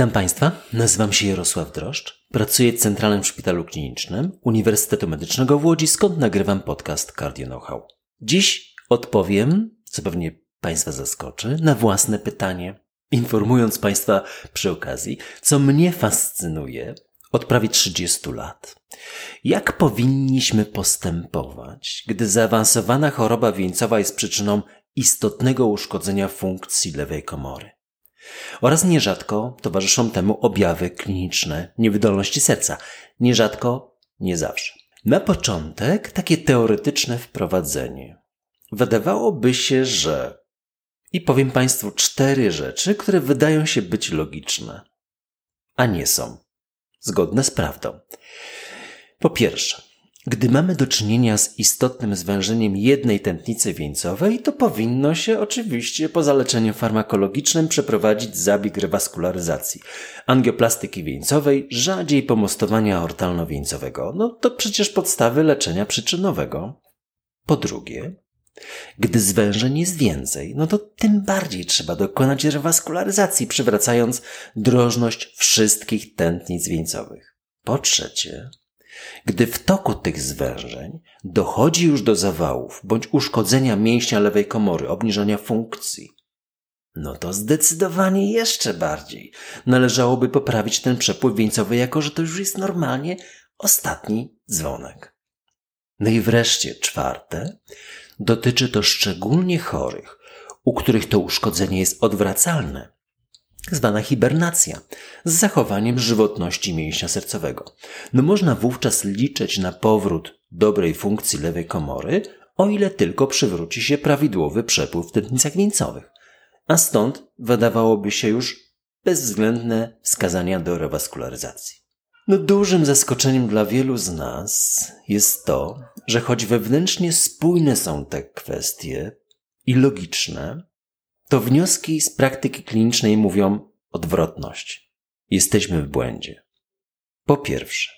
Witam Państwa, nazywam się Jarosław Droszcz, pracuję w Centralnym Szpitalu Klinicznym Uniwersytetu Medycznego w Łodzi, skąd nagrywam podcast Cardio Know-how. Dziś odpowiem, co pewnie Państwa zaskoczy, na własne pytanie, informując Państwa przy okazji, co mnie fascynuje od prawie 30 lat. Jak powinniśmy postępować, gdy zaawansowana choroba wieńcowa jest przyczyną istotnego uszkodzenia funkcji lewej komory? Oraz nierzadko towarzyszą temu objawy kliniczne niewydolności serca. Nierzadko, nie zawsze. Na początek takie teoretyczne wprowadzenie. Wydawałoby się, że i powiem Państwu cztery rzeczy, które wydają się być logiczne, a nie są zgodne z prawdą. Po pierwsze, gdy mamy do czynienia z istotnym zwężeniem jednej tętnicy wieńcowej, to powinno się oczywiście po zaleczeniu farmakologicznym przeprowadzić zabieg rewaskularyzacji, angioplastyki wieńcowej, rzadziej pomostowania aortalno-wieńcowego. No to przecież podstawy leczenia przyczynowego. Po drugie, gdy zwężeń jest więcej, no to tym bardziej trzeba dokonać rewaskularyzacji, przywracając drożność wszystkich tętnic wieńcowych. Po trzecie, gdy w toku tych zwężeń dochodzi już do zawałów bądź uszkodzenia mięśnia lewej komory, obniżenia funkcji, no to zdecydowanie jeszcze bardziej należałoby poprawić ten przepływ wieńcowy, jako że to już jest normalnie ostatni dzwonek. No i wreszcie czwarte, dotyczy to szczególnie chorych, u których to uszkodzenie jest odwracalne zwana hibernacja, z zachowaniem żywotności mięśnia sercowego. No można wówczas liczyć na powrót dobrej funkcji lewej komory, o ile tylko przywróci się prawidłowy przepływ w tętnicach wieńcowych. A stąd wydawałoby się już bezwzględne wskazania do rewaskularyzacji. No dużym zaskoczeniem dla wielu z nas jest to, że choć wewnętrznie spójne są te kwestie i logiczne, to wnioski z praktyki klinicznej mówią odwrotność. Jesteśmy w błędzie. Po pierwsze,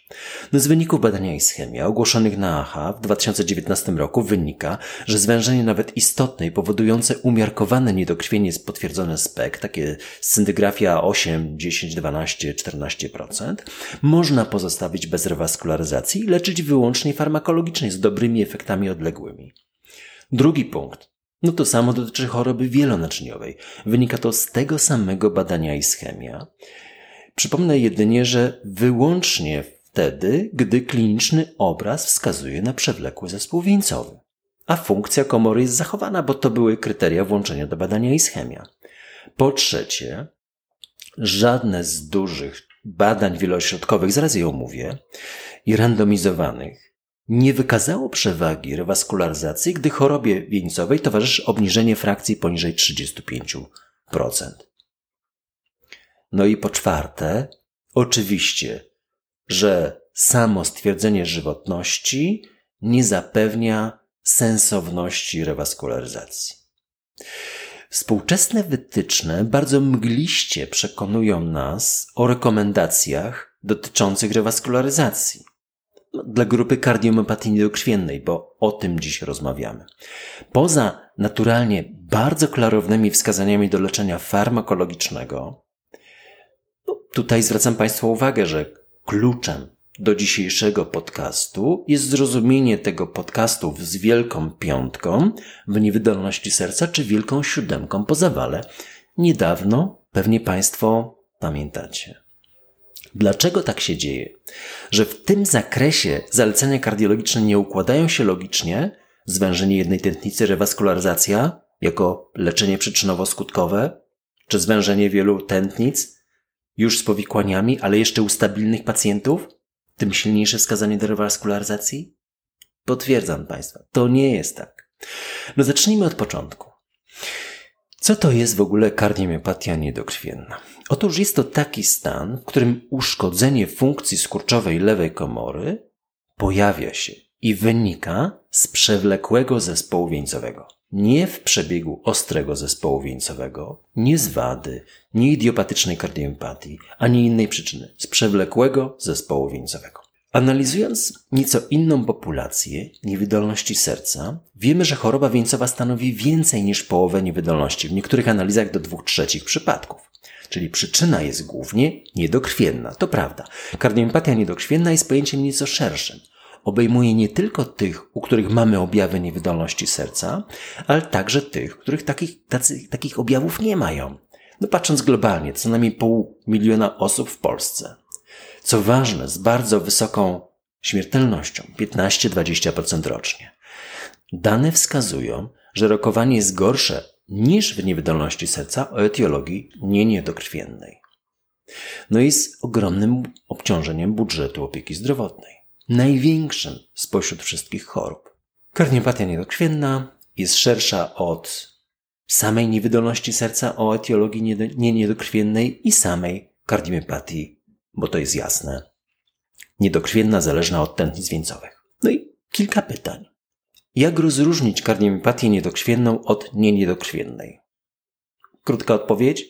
no z wyników badania ischemia ogłoszonych na AHA w 2019 roku wynika, że zwężenie nawet istotnej powodujące umiarkowane niedokrwienie jest potwierdzone SPEK, takie syndygrafia 8, 10, 12, 14%, można pozostawić bez rewaskularyzacji i leczyć wyłącznie farmakologicznie z dobrymi efektami odległymi. Drugi punkt. No to samo dotyczy choroby wielonaczyniowej. Wynika to z tego samego badania ischemia. Przypomnę jedynie, że wyłącznie wtedy, gdy kliniczny obraz wskazuje na przewlekły zespół wieńcowy, a funkcja komory jest zachowana, bo to były kryteria włączenia do badania ischemia. Po trzecie, żadne z dużych badań wielośrodkowych, zaraz je omówię, i randomizowanych nie wykazało przewagi rewaskularyzacji, gdy chorobie wieńcowej towarzyszy obniżenie frakcji poniżej 35%. No i po czwarte, oczywiście, że samo stwierdzenie żywotności nie zapewnia sensowności rewaskularyzacji. Współczesne wytyczne bardzo mgliście przekonują nas o rekomendacjach dotyczących rewaskularyzacji dla grupy kardiomyopatii niedokrwiennej, bo o tym dziś rozmawiamy. Poza naturalnie bardzo klarownymi wskazaniami do leczenia farmakologicznego, no tutaj zwracam Państwu uwagę, że kluczem do dzisiejszego podcastu jest zrozumienie tego podcastu z wielką piątką w niewydolności serca czy wielką siódemką po zawale. Niedawno pewnie Państwo pamiętacie. Dlaczego tak się dzieje? Że w tym zakresie zalecenia kardiologiczne nie układają się logicznie, zwężenie jednej tętnicy, rewaskularyzacja jako leczenie przyczynowo-skutkowe, czy zwężenie wielu tętnic już z powikłaniami, ale jeszcze u stabilnych pacjentów, tym silniejsze wskazanie do rewaskularyzacji? Potwierdzam Państwa, to nie jest tak. No zacznijmy od początku. Co to jest w ogóle kardiomiopatia niedokrwienna? Otóż jest to taki stan, w którym uszkodzenie funkcji skurczowej lewej komory pojawia się i wynika z przewlekłego zespołu wieńcowego. Nie w przebiegu ostrego zespołu wieńcowego, nie z wady, nie idiopatycznej kardiomiopatii, ani innej przyczyny, z przewlekłego zespołu wieńcowego. Analizując nieco inną populację niewydolności serca, wiemy, że choroba wieńcowa stanowi więcej niż połowę niewydolności, w niektórych analizach do dwóch trzecich przypadków. Czyli przyczyna jest głównie niedokrwienna. To prawda. Kardiomipatia niedokrwienna jest pojęciem nieco szerszym. Obejmuje nie tylko tych, u których mamy objawy niewydolności serca, ale także tych, których takich, tacy, takich objawów nie mają. No patrząc globalnie, co najmniej pół miliona osób w Polsce. Co ważne, z bardzo wysoką śmiertelnością 15-20% rocznie. Dane wskazują, że rokowanie jest gorsze niż w niewydolności serca o etiologii nie niedokrwiennej. No i z ogromnym obciążeniem budżetu opieki zdrowotnej. Największym spośród wszystkich chorób. Kardiopatia niedokrwienna jest szersza od samej niewydolności serca o etiologii nie niedokrwiennej i samej kardiomiopatii, bo to jest jasne. Niedokrwienna zależna od tętnic wieńcowych. No i kilka pytań. Jak rozróżnić kardiomiopatię niedokrwienną od nieniedokrwiennej? Krótka odpowiedź?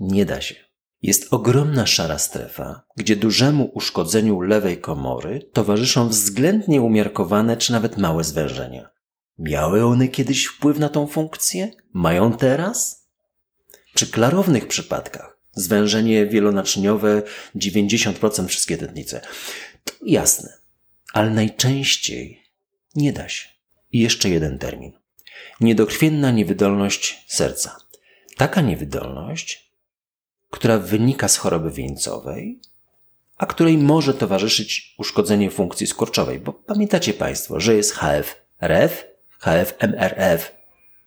Nie da się. Jest ogromna szara strefa, gdzie dużemu uszkodzeniu lewej komory towarzyszą względnie umiarkowane czy nawet małe zwężenia. Miały one kiedyś wpływ na tą funkcję? Mają teraz? Przy klarownych przypadkach zwężenie wielonaczyniowe 90% wszystkie tętnice. To jasne, ale najczęściej nie da się. I jeszcze jeden termin. Niedokrwienna niewydolność serca. Taka niewydolność, która wynika z choroby wieńcowej, a której może towarzyszyć uszkodzenie funkcji skurczowej, bo pamiętacie Państwo, że jest HF-RF, HF-MRF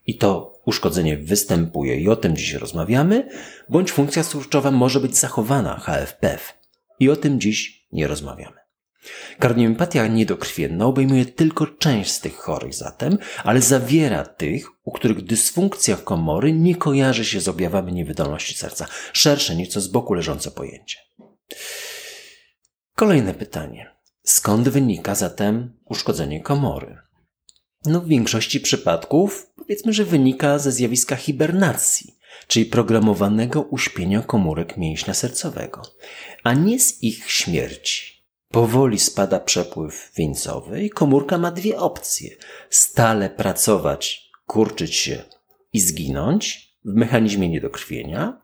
i to uszkodzenie występuje i o tym dziś rozmawiamy, bądź funkcja skurczowa może być zachowana HF-PEF i o tym dziś nie rozmawiamy. Kardiomiopatia niedokrwienna obejmuje tylko część z tych chorych zatem, ale zawiera tych, u których dysfunkcja komory nie kojarzy się z objawami niewydolności serca. Szersze, nieco z boku leżące pojęcie. Kolejne pytanie. Skąd wynika zatem uszkodzenie komory? No, w większości przypadków powiedzmy, że wynika ze zjawiska hibernacji, czyli programowanego uśpienia komórek mięśnia sercowego, a nie z ich śmierci. Powoli spada przepływ wieńcowy i komórka ma dwie opcje. Stale pracować, kurczyć się i zginąć w mechanizmie niedokrwienia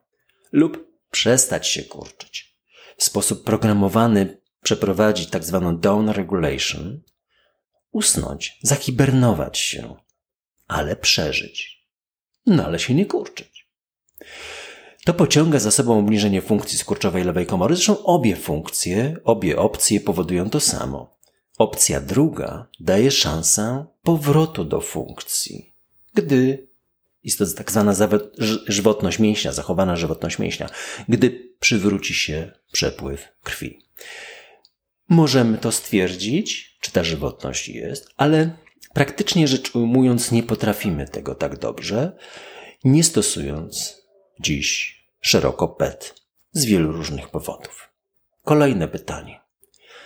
lub przestać się kurczyć. W sposób programowany przeprowadzić tak zwaną down regulation, usnąć, zahibernować się, ale przeżyć. No ale się nie kurczyć. To pociąga za sobą obniżenie funkcji skurczowej lewej komory. Zresztą obie funkcje, obie opcje powodują to samo. Opcja druga daje szansę powrotu do funkcji, gdy jest to tak zwana żywotność mięśnia, zachowana żywotność mięśnia, gdy przywróci się przepływ krwi. Możemy to stwierdzić, czy ta żywotność jest, ale praktycznie rzecz ujmując, nie potrafimy tego tak dobrze, nie stosując dziś szeroko PET z wielu różnych powodów. Kolejne pytanie.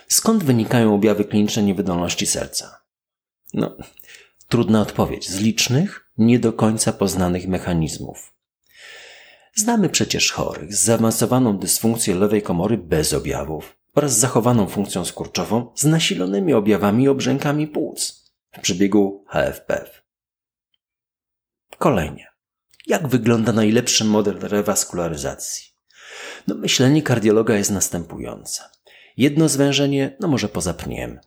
Skąd wynikają objawy kliniczne niewydolności serca? No, trudna odpowiedź. Z licznych, nie do końca poznanych mechanizmów. Znamy przecież chorych z zaawansowaną dysfunkcją lewej komory bez objawów oraz zachowaną funkcją skurczową z nasilonymi objawami i obrzękami płuc w przebiegu HFPF. Kolejnie. Jak wygląda najlepszy model rewaskularyzacji? No, myślenie kardiologa jest następujące. Jedno zwężenie, no może poza pniem.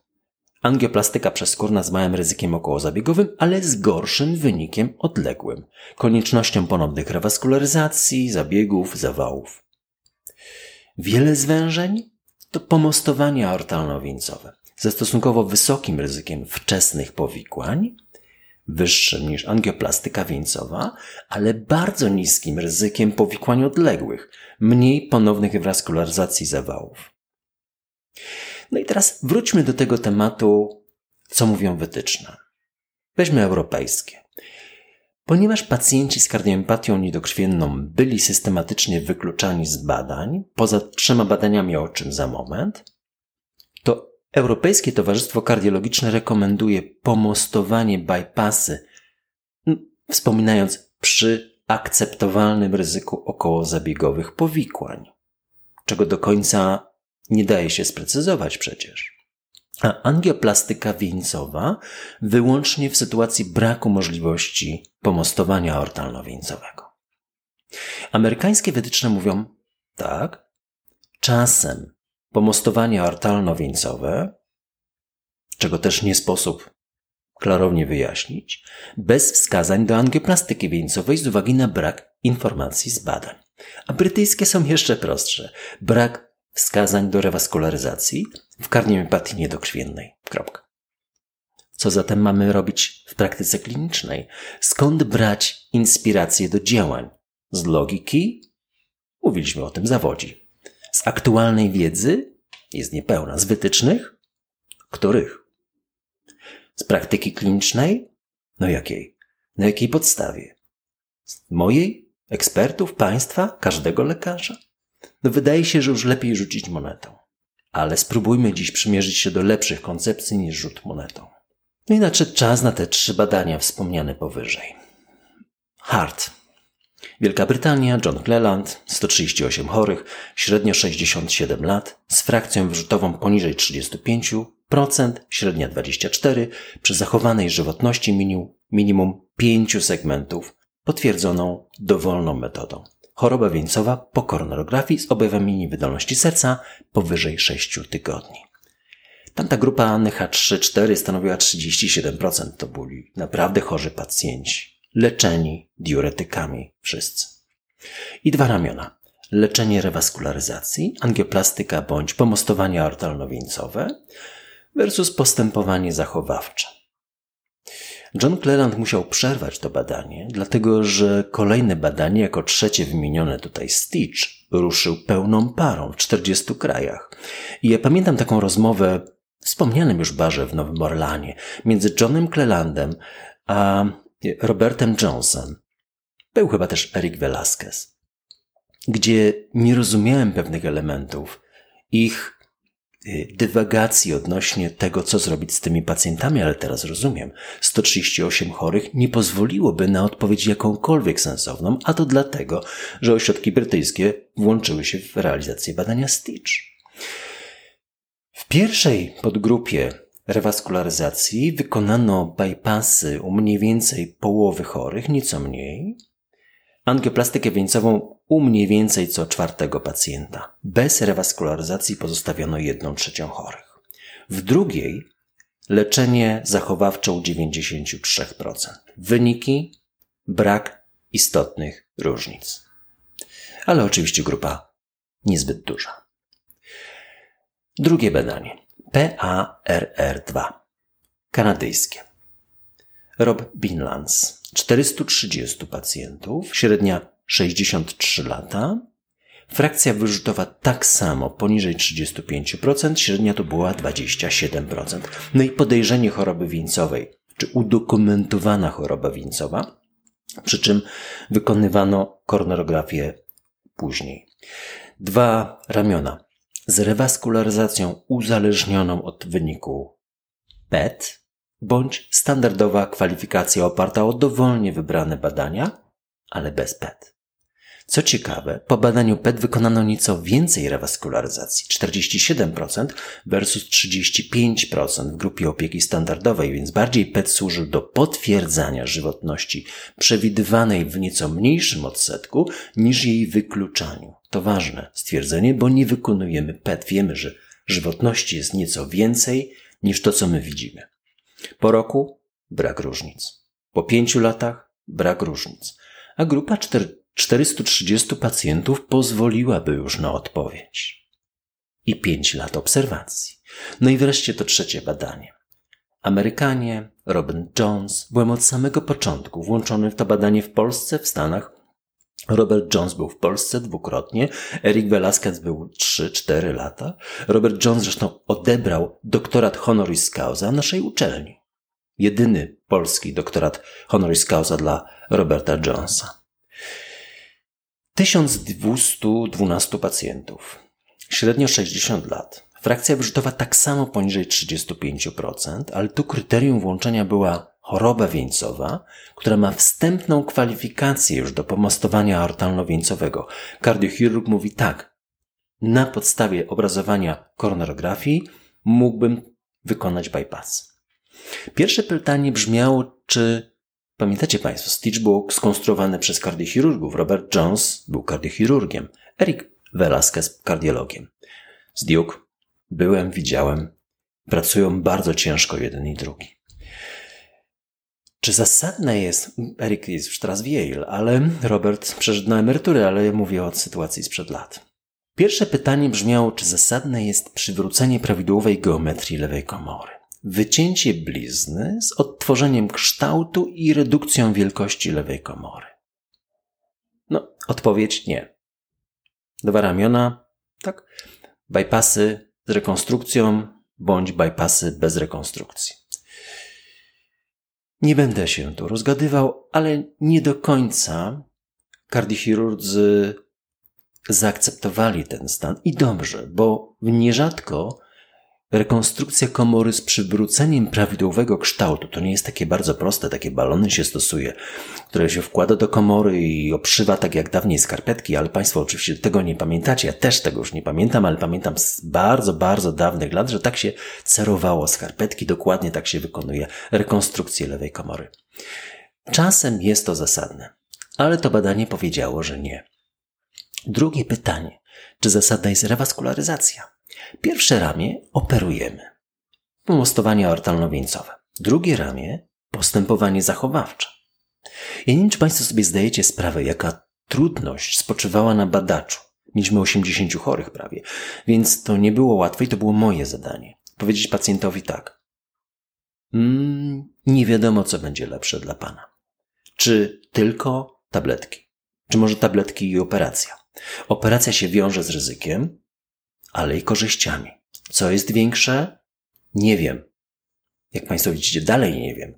Angioplastyka przeskórna z małym ryzykiem okołozabiegowym, ale z gorszym wynikiem odległym. Koniecznością ponownych rewaskularyzacji, zabiegów, zawałów. Wiele zwężeń to pomostowania aortalno-wieńcowe ze stosunkowo wysokim ryzykiem wczesnych powikłań wyższym niż angioplastyka wieńcowa, ale bardzo niskim ryzykiem powikłań odległych, mniej ponownych waskularyzacji zawałów. No i teraz wróćmy do tego tematu, co mówią wytyczne. Weźmy europejskie. Ponieważ pacjenci z kardioempatią niedokrwienną byli systematycznie wykluczani z badań, poza trzema badaniami o czym za moment, to Europejskie Towarzystwo Kardiologiczne rekomenduje pomostowanie bypassy, wspominając przy akceptowalnym ryzyku okołozabiegowych powikłań, czego do końca nie daje się sprecyzować przecież. A angioplastyka wieńcowa wyłącznie w sytuacji braku możliwości pomostowania aortalno-wieńcowego. Amerykańskie wytyczne mówią Tak. Czasem pomostowanie artalno-wieńcowe, czego też nie sposób klarownie wyjaśnić, bez wskazań do angioplastyki wieńcowej z uwagi na brak informacji z badań. A brytyjskie są jeszcze prostsze. Brak wskazań do rewaskularyzacji w kardiomiopatii niedokrwiennej. Kropka. Co zatem mamy robić w praktyce klinicznej? Skąd brać inspirację do działań? Z logiki? Mówiliśmy o tym zawodzi. Z aktualnej wiedzy? Jest niepełna. Z wytycznych? Których? Z praktyki klinicznej? No jakiej? Na jakiej podstawie? Z mojej? Ekspertów? Państwa? Każdego lekarza? No wydaje się, że już lepiej rzucić monetą. Ale spróbujmy dziś przymierzyć się do lepszych koncepcji niż rzut monetą. No i nadszedł czas na te trzy badania wspomniane powyżej. Hart. Wielka Brytania, John Cleland, 138 chorych, średnio 67 lat, z frakcją wyrzutową poniżej 35%, średnia 24, przy zachowanej żywotności minimum, minimum 5 segmentów, potwierdzoną dowolną metodą. Choroba wieńcowa po koronarografii z objawami niewydolności serca powyżej 6 tygodni. Tamta grupa NH3-4 stanowiła 37%. To byli naprawdę chorzy pacjenci, leczeni diuretykami wszyscy. I dwa ramiona. Leczenie rewaskularyzacji, angioplastyka bądź pomostowanie artalno-wieńcowe versus postępowanie zachowawcze. John Cleland musiał przerwać to badanie, dlatego że kolejne badanie, jako trzecie wymienione tutaj Stitch, ruszył pełną parą w 40 krajach. I ja pamiętam taką rozmowę wspomnianym już barze w Nowym Orlanie między Johnem Clelandem a Robertem Johnson. Był chyba też Eric Velasquez, gdzie nie rozumiałem pewnych elementów ich y, dywagacji odnośnie tego, co zrobić z tymi pacjentami, ale teraz rozumiem. 138 chorych nie pozwoliłoby na odpowiedź jakąkolwiek sensowną, a to dlatego, że ośrodki brytyjskie włączyły się w realizację badania Stitch. W pierwszej podgrupie rewaskularyzacji wykonano bypassy u mniej więcej połowy chorych, nieco mniej, angioplastykę wieńcową u mniej więcej co czwartego pacjenta. Bez rewaskularyzacji pozostawiono jedną trzecią chorych. W drugiej leczenie zachowawcze u 93%. Wyniki brak istotnych różnic. Ale oczywiście grupa niezbyt duża. Drugie badanie. PARR2. Kanadyjskie. Rob Binlands. 430 pacjentów, średnia 63 lata. Frakcja wyrzutowa tak samo, poniżej 35%, średnia to była 27%. No i podejrzenie choroby wieńcowej, czy udokumentowana choroba wieńcowa, przy czym wykonywano koronarografię później. Dwa ramiona z rewaskularyzacją uzależnioną od wyniku PET bądź standardowa kwalifikacja oparta o dowolnie wybrane badania, ale bez PET. Co ciekawe, po badaniu PET wykonano nieco więcej rewaskularyzacji 47% versus 35% w grupie opieki standardowej, więc bardziej PET służył do potwierdzania żywotności przewidywanej w nieco mniejszym odsetku niż jej wykluczaniu. To ważne stwierdzenie, bo nie wykonujemy PET. Wiemy, że żywotności jest nieco więcej niż to, co my widzimy. Po roku brak różnic. Po pięciu latach brak różnic. A grupa 430 pacjentów pozwoliłaby już na odpowiedź. I pięć lat obserwacji. No i wreszcie to trzecie badanie. Amerykanie, Robin Jones, byłem od samego początku włączony w to badanie w Polsce, w Stanach Robert Jones był w Polsce dwukrotnie, Eric Velasquez był 3-4 lata. Robert Jones zresztą odebrał doktorat honoris causa naszej uczelni. Jedyny polski doktorat honoris causa dla Roberta Jonesa. 1212 pacjentów, średnio 60 lat. Frakcja wyrzutowa tak samo poniżej 35%, ale tu kryterium włączenia była choroba wieńcowa, która ma wstępną kwalifikację już do pomostowania aortalno-wieńcowego. Kardiochirurg mówi tak, na podstawie obrazowania koronarografii mógłbym wykonać bypass. Pierwsze pytanie brzmiało, czy pamiętacie Państwo, Stitch był skonstruowany przez kardiochirurgów. Robert Jones był kardiochirurgiem. Eric Velasquez kardiologiem. Z Duke byłem, widziałem. Pracują bardzo ciężko jeden i drugi. Czy zasadne jest, Erik jest już teraz w Yale, ale Robert przeszedł na emeryturę, ale mówię o sytuacji sprzed lat. Pierwsze pytanie brzmiało, czy zasadne jest przywrócenie prawidłowej geometrii lewej komory. Wycięcie blizny z odtworzeniem kształtu i redukcją wielkości lewej komory. No, odpowiedź nie. Dwa ramiona, tak? Bypassy z rekonstrukcją bądź bypassy bez rekonstrukcji. Nie będę się tu rozgadywał, ale nie do końca kardiochirurdzy zaakceptowali ten stan i dobrze, bo nierzadko rekonstrukcja komory z przywróceniem prawidłowego kształtu to nie jest takie bardzo proste, takie balony się stosuje, które się wkłada do komory i obszywa tak jak dawniej skarpetki, ale Państwo oczywiście tego nie pamiętacie, ja też tego już nie pamiętam, ale pamiętam z bardzo, bardzo dawnych lat, że tak się cerowało skarpetki, dokładnie tak się wykonuje rekonstrukcję lewej komory. Czasem jest to zasadne, ale to badanie powiedziało, że nie. Drugie pytanie. Czy zasadna jest rewaskularyzacja? Pierwsze ramię operujemy. Pomostowanie aortalno-wieńcowe. Drugie ramię postępowanie zachowawcze. Ja nie wiem, czy Państwo sobie zdajecie sprawę, jaka trudność spoczywała na badaczu. Mieliśmy 80 chorych prawie, więc to nie było łatwe i to było moje zadanie. Powiedzieć pacjentowi tak. Mm, nie wiadomo, co będzie lepsze dla Pana. Czy tylko tabletki? Czy może tabletki i operacja? Operacja się wiąże z ryzykiem, ale i korzyściami. Co jest większe? Nie wiem. Jak Państwo widzicie, dalej nie wiem,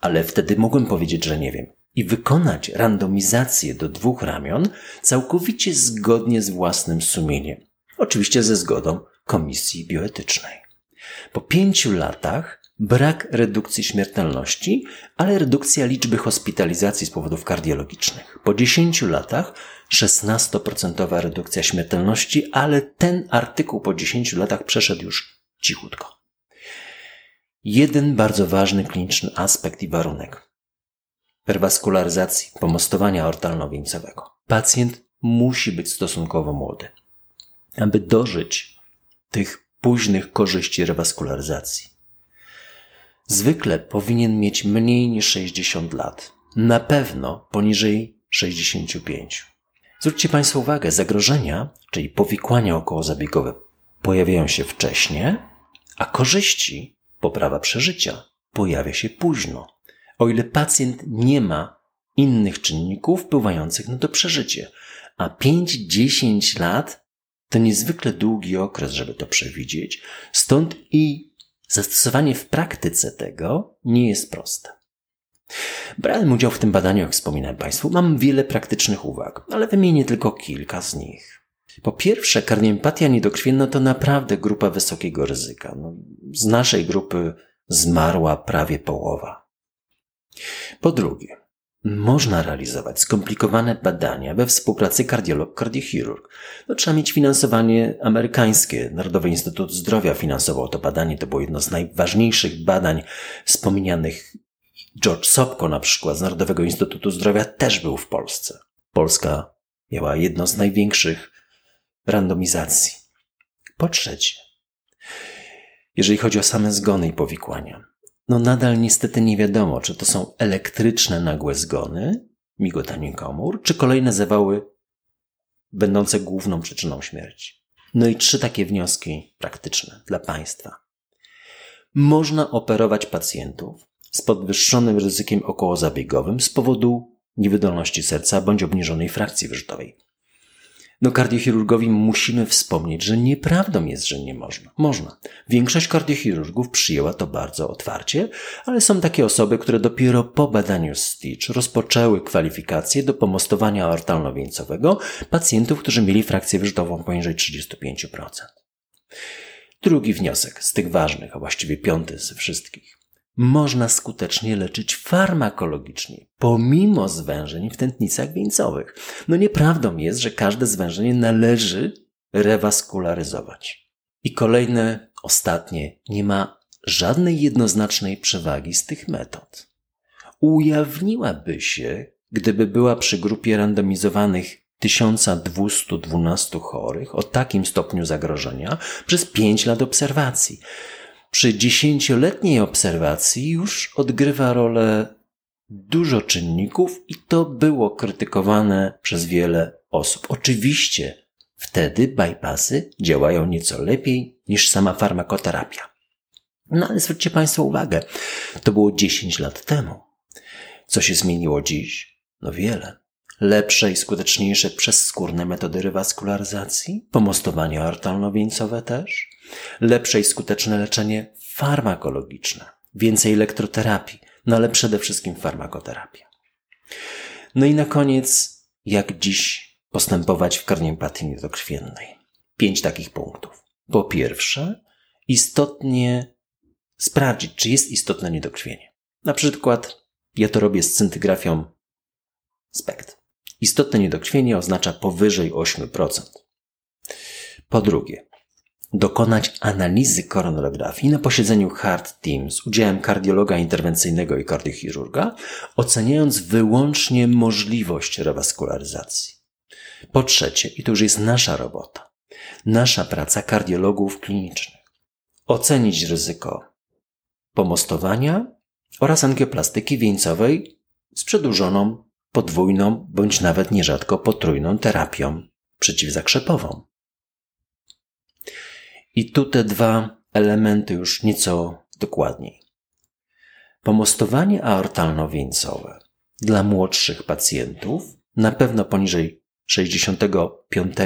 ale wtedy mogłem powiedzieć, że nie wiem. I wykonać randomizację do dwóch ramion całkowicie zgodnie z własnym sumieniem. Oczywiście ze zgodą Komisji Bioetycznej. Po pięciu latach brak redukcji śmiertelności, ale redukcja liczby hospitalizacji z powodów kardiologicznych. Po 10 latach 16% redukcja śmiertelności, ale ten artykuł po 10 latach przeszedł już cichutko. Jeden bardzo ważny kliniczny aspekt i warunek perwaskularyzacji pomostowania ortalno-wieńcowego. Pacjent musi być stosunkowo młody, aby dożyć tych późnych korzyści rewaskularyzacji. Zwykle powinien mieć mniej niż 60 lat, na pewno poniżej 65. Zwróćcie Państwo uwagę, zagrożenia, czyli powikłania okołozabiegowe, pojawiają się wcześnie, a korzyści, poprawa przeżycia, pojawia się późno, o ile pacjent nie ma innych czynników wpływających na to przeżycie. A 5-10 lat to niezwykle długi okres, żeby to przewidzieć, stąd i zastosowanie w praktyce tego nie jest proste. Brałem udział w tym badaniu, jak wspominałem Państwu. Mam wiele praktycznych uwag, ale wymienię tylko kilka z nich. Po pierwsze, karniopatia niedokrwienna to naprawdę grupa wysokiego ryzyka. No, z naszej grupy zmarła prawie połowa. Po drugie, można realizować skomplikowane badania we współpracy kardiolog-kardiochirurg. No, trzeba mieć finansowanie amerykańskie. Narodowy Instytut Zdrowia finansował to badanie. To było jedno z najważniejszych badań wspomnianych George Sopko na przykład z Narodowego Instytutu Zdrowia też był w Polsce. Polska miała jedno z największych randomizacji. Po trzecie, jeżeli chodzi o same zgony i powikłania, no nadal niestety nie wiadomo, czy to są elektryczne nagłe zgony, migotanie komór, czy kolejne zawały będące główną przyczyną śmierci. No i trzy takie wnioski praktyczne dla Państwa. Można operować pacjentów, z podwyższonym ryzykiem okołozabiegowym z powodu niewydolności serca bądź obniżonej frakcji wyrzutowej. No kardiochirurgowi musimy wspomnieć, że nieprawdą jest, że nie można. Można. Większość kardiochirurgów przyjęła to bardzo otwarcie, ale są takie osoby, które dopiero po badaniu Stitch rozpoczęły kwalifikacje do pomostowania aortalno-wieńcowego pacjentów, którzy mieli frakcję wyrzutową poniżej 35%. Drugi wniosek z tych ważnych, a właściwie piąty ze wszystkich można skutecznie leczyć farmakologicznie, pomimo zwężeń w tętnicach wieńcowych. No nieprawdą jest, że każde zwężenie należy rewaskularyzować. I kolejne, ostatnie, nie ma żadnej jednoznacznej przewagi z tych metod. Ujawniłaby się, gdyby była przy grupie randomizowanych 1212 chorych o takim stopniu zagrożenia przez 5 lat obserwacji. Przy dziesięcioletniej obserwacji już odgrywa rolę dużo czynników i to było krytykowane przez wiele osób. Oczywiście wtedy bypassy działają nieco lepiej niż sama farmakoterapia. No ale zwróćcie Państwo uwagę, to było 10 lat temu. Co się zmieniło dziś? No wiele. Lepsze i skuteczniejsze przezskórne metody rewaskularyzacji, pomostowanie artalno-wieńcowe też, lepsze i skuteczne leczenie farmakologiczne, więcej elektroterapii, no ale przede wszystkim farmakoterapia. No i na koniec, jak dziś postępować w kardiopatii niedokrwiennej? Pięć takich punktów. Po pierwsze, istotnie sprawdzić, czy jest istotne niedokrwienie. Na przykład ja to robię z cyntygrafią SPECT. Istotne niedokrwienie oznacza powyżej 8%. Po drugie, dokonać analizy koronografii na posiedzeniu Hard Team z udziałem kardiologa interwencyjnego i kardiochirurga, oceniając wyłącznie możliwość rewaskularyzacji. Po trzecie, i to już jest nasza robota, nasza praca kardiologów klinicznych, ocenić ryzyko pomostowania oraz angioplastyki wieńcowej z przedłużoną, podwójną bądź nawet nierzadko potrójną terapią przeciwzakrzepową. I tu te dwa elementy już nieco dokładniej. Pomostowanie aortalno-wieńcowe dla młodszych pacjentów, na pewno poniżej 65,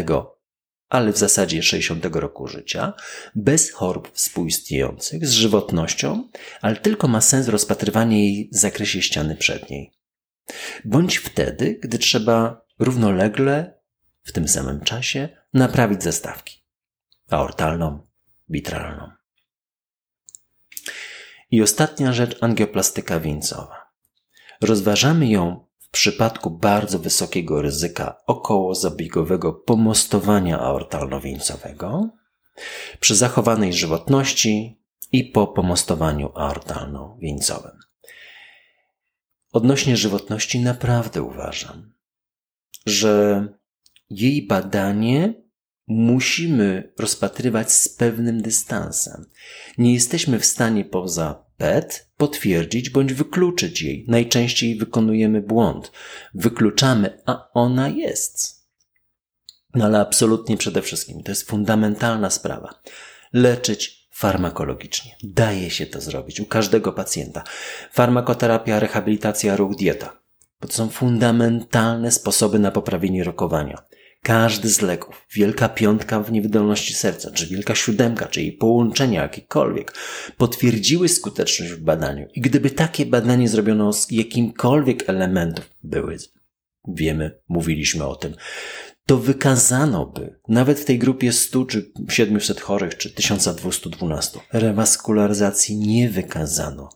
ale w zasadzie 60 roku życia, bez chorób współistniejących, z żywotnością, ale tylko ma sens rozpatrywanie jej w zakresie ściany przedniej. Bądź wtedy, gdy trzeba równolegle, w tym samym czasie, naprawić zestawki aortalną, bitralną. I ostatnia rzecz, angioplastyka wieńcowa. Rozważamy ją w przypadku bardzo wysokiego ryzyka okołozabiegowego pomostowania aortalno-wieńcowego, przy zachowanej żywotności i po pomostowaniu aortalno-wieńcowym. Odnośnie żywotności naprawdę uważam, że jej badanie musimy rozpatrywać z pewnym dystansem. Nie jesteśmy w stanie poza PET potwierdzić bądź wykluczyć jej. Najczęściej wykonujemy błąd. Wykluczamy, a ona jest. No ale absolutnie przede wszystkim to jest fundamentalna sprawa. Leczyć farmakologicznie. Daje się to zrobić u każdego pacjenta. Farmakoterapia, rehabilitacja, ruch, dieta. Bo to są fundamentalne sposoby na poprawienie rokowania. Każdy z leków, wielka piątka w niewydolności serca, czy wielka siódemka, czy jej połączenia jakiekolwiek, potwierdziły skuteczność w badaniu. I gdyby takie badanie zrobiono z jakimkolwiek elementów, były, wiemy, mówiliśmy o tym, to wykazano by, nawet w tej grupie 100 czy 700 chorych, czy 1212, rewaskularyzacji nie wykazano.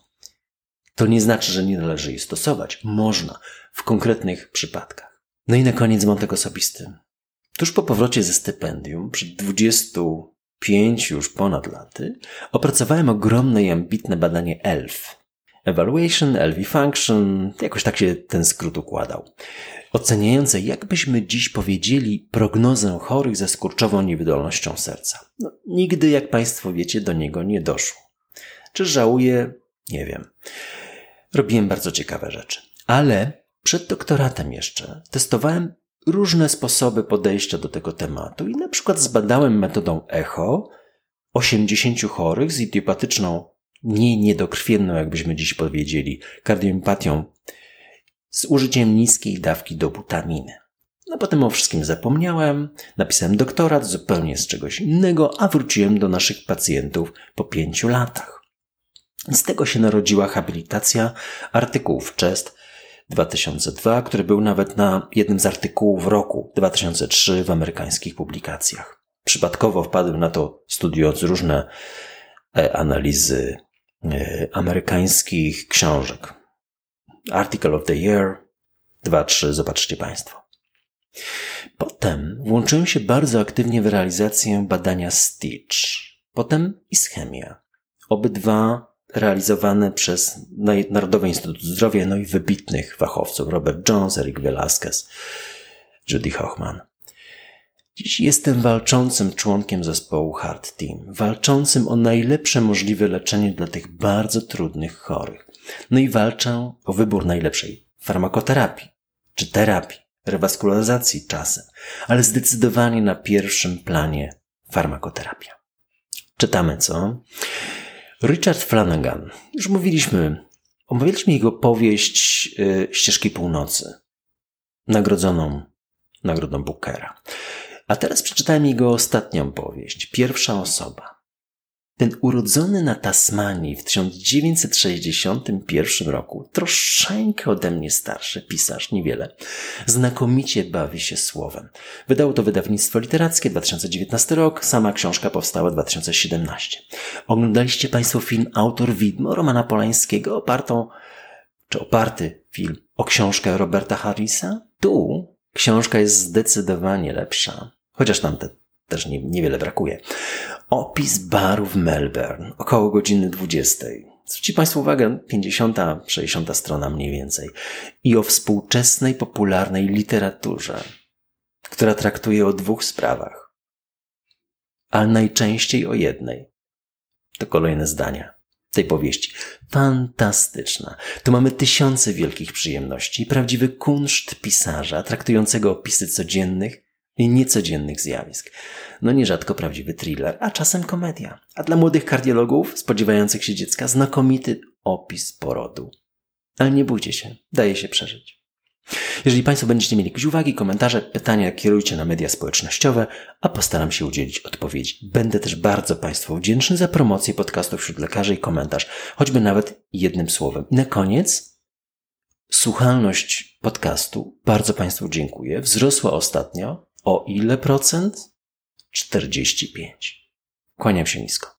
To nie znaczy, że nie należy jej stosować. Można w konkretnych przypadkach. No i na koniec wątek osobisty. Tuż po powrocie ze stypendium, przed 25 już ponad laty, opracowałem ogromne i ambitne badanie ELF. Evaluation, LV Function, jakoś tak się ten skrót układał. Oceniające, jakbyśmy dziś powiedzieli, prognozę chorych ze skurczową niewydolnością serca. No, nigdy, jak Państwo wiecie, do niego nie doszło. Czy żałuję? Nie wiem. Robiłem bardzo ciekawe rzeczy. Ale przed doktoratem jeszcze testowałem różne sposoby podejścia do tego tematu i na przykład zbadałem metodą echo 80 chorych z idiopatyczną, nie niedokrwienną, jakbyśmy dziś powiedzieli, kardioempatią z użyciem niskiej dawki dobutaminy. No potem o wszystkim zapomniałem, napisałem doktorat zupełnie z czegoś innego, a wróciłem do naszych pacjentów po pięciu latach. Z tego się narodziła habilitacja artykułów CHEST 2002, który był nawet na jednym z artykułów roku 2003 w amerykańskich publikacjach. Przypadkowo wpadłem na to studiując różne e, analizy e, amerykańskich książek. Article of the Year 2-3, zobaczcie Państwo. Potem włączyłem się bardzo aktywnie w realizację badania Stitch, potem ischemia. Obydwa realizowane przez Narodowy Instytut Zdrowia, no i wybitnych fachowców, Robert Jones, Eric Velasquez. Judy Hochman. Dziś jestem walczącym członkiem zespołu Hard Team, walczącym o najlepsze możliwe leczenie dla tych bardzo trudnych chorych. No i walczę o wybór najlepszej farmakoterapii czy terapii, rewaskularyzacji czasem, ale zdecydowanie na pierwszym planie farmakoterapia. Czytamy co? Richard Flanagan. Już mówiliśmy, omawialiśmy jego powieść yy, Ścieżki Północy, nagrodzoną nagrodą Bookera. A teraz przeczytałem jego ostatnią powieść, Pierwsza osoba. Ten urodzony na Tasmanii w 1961 roku, troszeczkę ode mnie starszy pisarz, niewiele, znakomicie bawi się słowem. Wydało to wydawnictwo literackie 2019 rok, sama książka powstała 2017. Oglądaliście Państwo film Autor Widmo Romana Polańskiego opartą, czy oparty film o książkę Roberta Harrisa? Tu książka jest zdecydowanie lepsza, chociaż tam te też nie, niewiele brakuje. Opis baru w Melbourne, około godziny 20. Zwróćcie Państwo uwagę, 50-60 strona mniej więcej. I o współczesnej, popularnej literaturze, która traktuje o dwóch sprawach, ale najczęściej o jednej. To kolejne zdania tej powieści. Fantastyczna. Tu mamy tysiące wielkich przyjemności, prawdziwy kunszt pisarza traktującego opisy codziennych i niecodziennych zjawisk. No nierzadko prawdziwy thriller, a czasem komedia. A dla młodych kardiologów spodziewających się dziecka znakomity opis porodu. Ale nie bójcie się, daje się przeżyć. Jeżeli Państwo będziecie mieli jakieś uwagi, komentarze, pytania, kierujcie na media społecznościowe, a postaram się udzielić odpowiedzi. Będę też bardzo Państwu wdzięczny za promocję podcastu wśród lekarzy i komentarz, choćby nawet jednym słowem. Na koniec słuchalność podcastu, bardzo Państwu dziękuję, wzrosła ostatnio o ile procent? 45. Kłaniam się nisko.